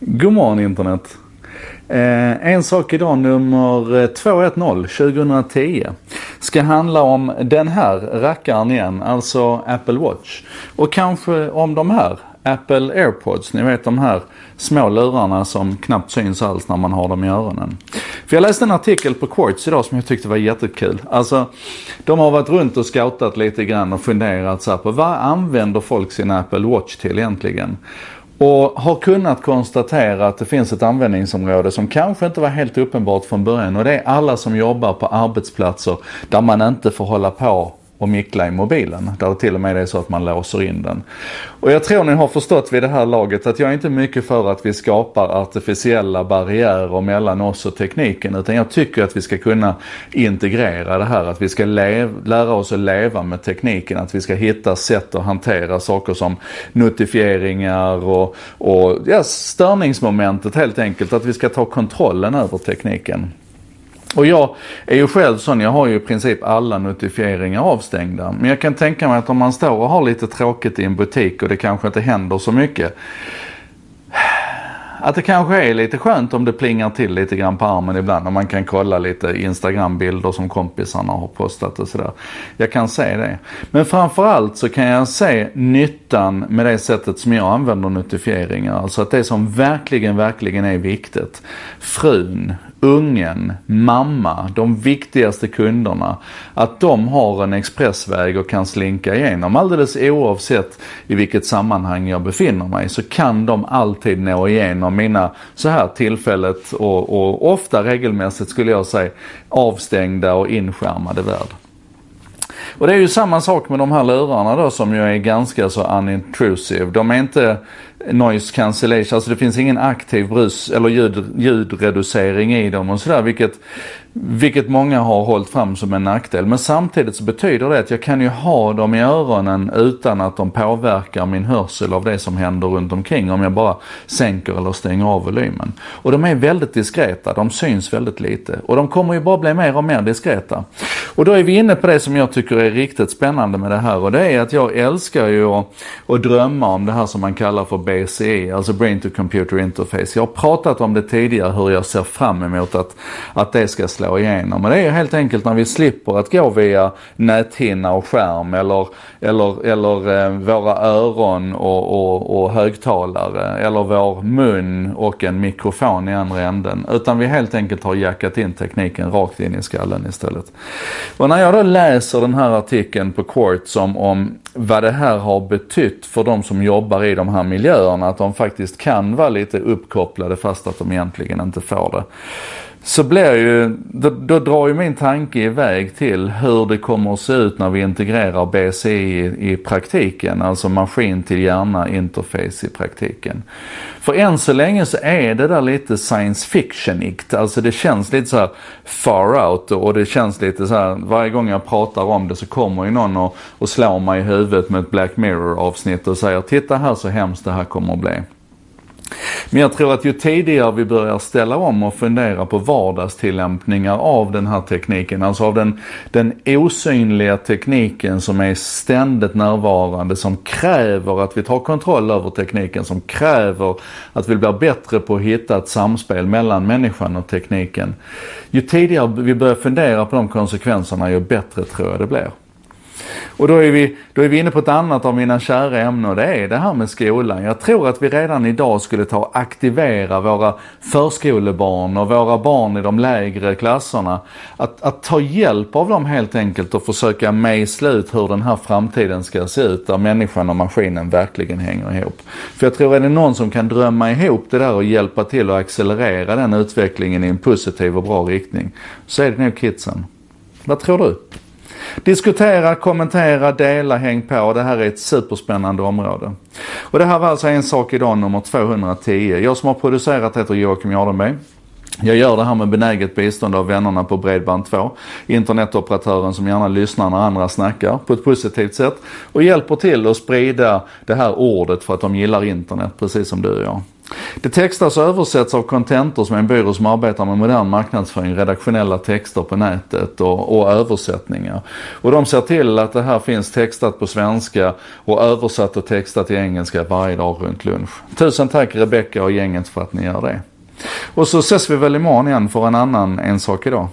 God morgon internet. Eh, en sak idag nummer eh, 210 2010 ska handla om den här rackaren igen, alltså Apple Watch. Och kanske om de här Apple AirPods, ni vet de här små lurarna som knappt syns alls när man har dem i öronen. För jag läste en artikel på Quartz idag som jag tyckte var jättekul. Alltså, de har varit runt och scoutat lite grann och funderat så på vad använder folk sin Apple Watch till egentligen? Och har kunnat konstatera att det finns ett användningsområde som kanske inte var helt uppenbart från början. Och det är alla som jobbar på arbetsplatser där man inte får hålla på och mickla i mobilen. Där det till och med är så att man låser in den. Och jag tror ni har förstått vid det här laget att jag är inte mycket för att vi skapar artificiella barriärer mellan oss och tekniken. Utan jag tycker att vi ska kunna integrera det här. Att vi ska lära oss att leva med tekniken. Att vi ska hitta sätt att hantera saker som notifieringar och, och ja, störningsmomentet helt enkelt. Att vi ska ta kontrollen över tekniken. Och jag är ju själv sån, jag har ju i princip alla notifieringar avstängda. Men jag kan tänka mig att om man står och har lite tråkigt i en butik och det kanske inte händer så mycket. Att det kanske är lite skönt om det plingar till lite grann på armen ibland och man kan kolla lite Instagram-bilder som kompisarna har postat och sådär. Jag kan se det. Men framförallt så kan jag se nyttan med det sättet som jag använder notifieringar. Alltså att det som verkligen, verkligen är viktigt. Frun, ungen, mamma, de viktigaste kunderna, att de har en expressväg och kan slinka igenom. Alldeles oavsett i vilket sammanhang jag befinner mig så kan de alltid nå igenom mina, så här tillfället och, och ofta regelmässigt skulle jag säga, avstängda och inskärmade värld. Och det är ju samma sak med de här lurarna då som ju är ganska så unintrusive. De är inte noise cancellation, alltså det finns ingen aktiv brus eller ljud, ljudreducering i dem och sådär vilket vilket många har hållit fram som en nackdel. Men samtidigt så betyder det att jag kan ju ha dem i öronen utan att de påverkar min hörsel av det som händer runt omkring om jag bara sänker eller stänger av volymen. Och de är väldigt diskreta, de syns väldigt lite. Och de kommer ju bara bli mer och mer diskreta. Och då är vi inne på det som jag tycker är riktigt spännande med det här och det är att jag älskar ju att, att drömma om det här som man kallar för BCE, alltså Brain to Computer Interface. Jag har pratat om det tidigare hur jag ser fram emot att, att det ska slå igenom. Och det är helt enkelt när vi slipper att gå via näthinna och skärm eller, eller, eller eh, våra öron och, och, och högtalare eller vår mun och en mikrofon i andra änden. Utan vi helt enkelt har jackat in tekniken rakt in i skallen istället. Och när jag då läser den här artikeln på Quart som om vad det här har betytt för de som jobbar i de här miljöerna, att de faktiskt kan vara lite uppkopplade fast att de egentligen inte får det så blir ju, då, då, drar ju min tanke iväg till hur det kommer att se ut när vi integrerar BCI i, i praktiken, alltså maskin till hjärna interface i praktiken. För än så länge så är det där lite science fictionigt, alltså det känns lite så far out och det känns lite så här, varje gång jag pratar om det så kommer ju någon och, och slår mig i huvudet med ett Black Mirror avsnitt och säger titta här så hemskt det här kommer att bli. Men jag tror att ju tidigare vi börjar ställa om och fundera på vardagstillämpningar av den här tekniken, alltså av den, den osynliga tekniken som är ständigt närvarande, som kräver att vi tar kontroll över tekniken, som kräver att vi blir bättre på att hitta ett samspel mellan människan och tekniken. Ju tidigare vi börjar fundera på de konsekvenserna, ju bättre tror jag det blir. Och då är, vi, då är vi inne på ett annat av mina kära ämnen och det är det här med skolan. Jag tror att vi redan idag skulle ta och aktivera våra förskolebarn och våra barn i de lägre klasserna. Att, att ta hjälp av dem helt enkelt och försöka mejsla ut hur den här framtiden ska se ut där människan och maskinen verkligen hänger ihop. För jag tror är det någon som kan drömma ihop det där och hjälpa till att accelerera den utvecklingen i en positiv och bra riktning så är det nog kidsen. Vad tror du? Diskutera, kommentera, dela, häng på. Det här är ett superspännande område. Och det här var alltså en sak idag nummer 210. Jag som har producerat heter Joakim Jardenberg. Jag gör det här med benäget bistånd av vännerna på Bredband2, internetoperatören som gärna lyssnar när andra snackar på ett positivt sätt och hjälper till att sprida det här ordet för att de gillar internet precis som du och jag. Det textas och översätts av Contentor som är en byrå som arbetar med modern marknadsföring, redaktionella texter på nätet och, och, översättningar. Och de ser till att det här finns textat på svenska och översatt och textat till engelska varje dag runt lunch. Tusen tack Rebecca och gänget för att ni gör det. Och så ses vi väl imorgon igen för en annan En sak idag.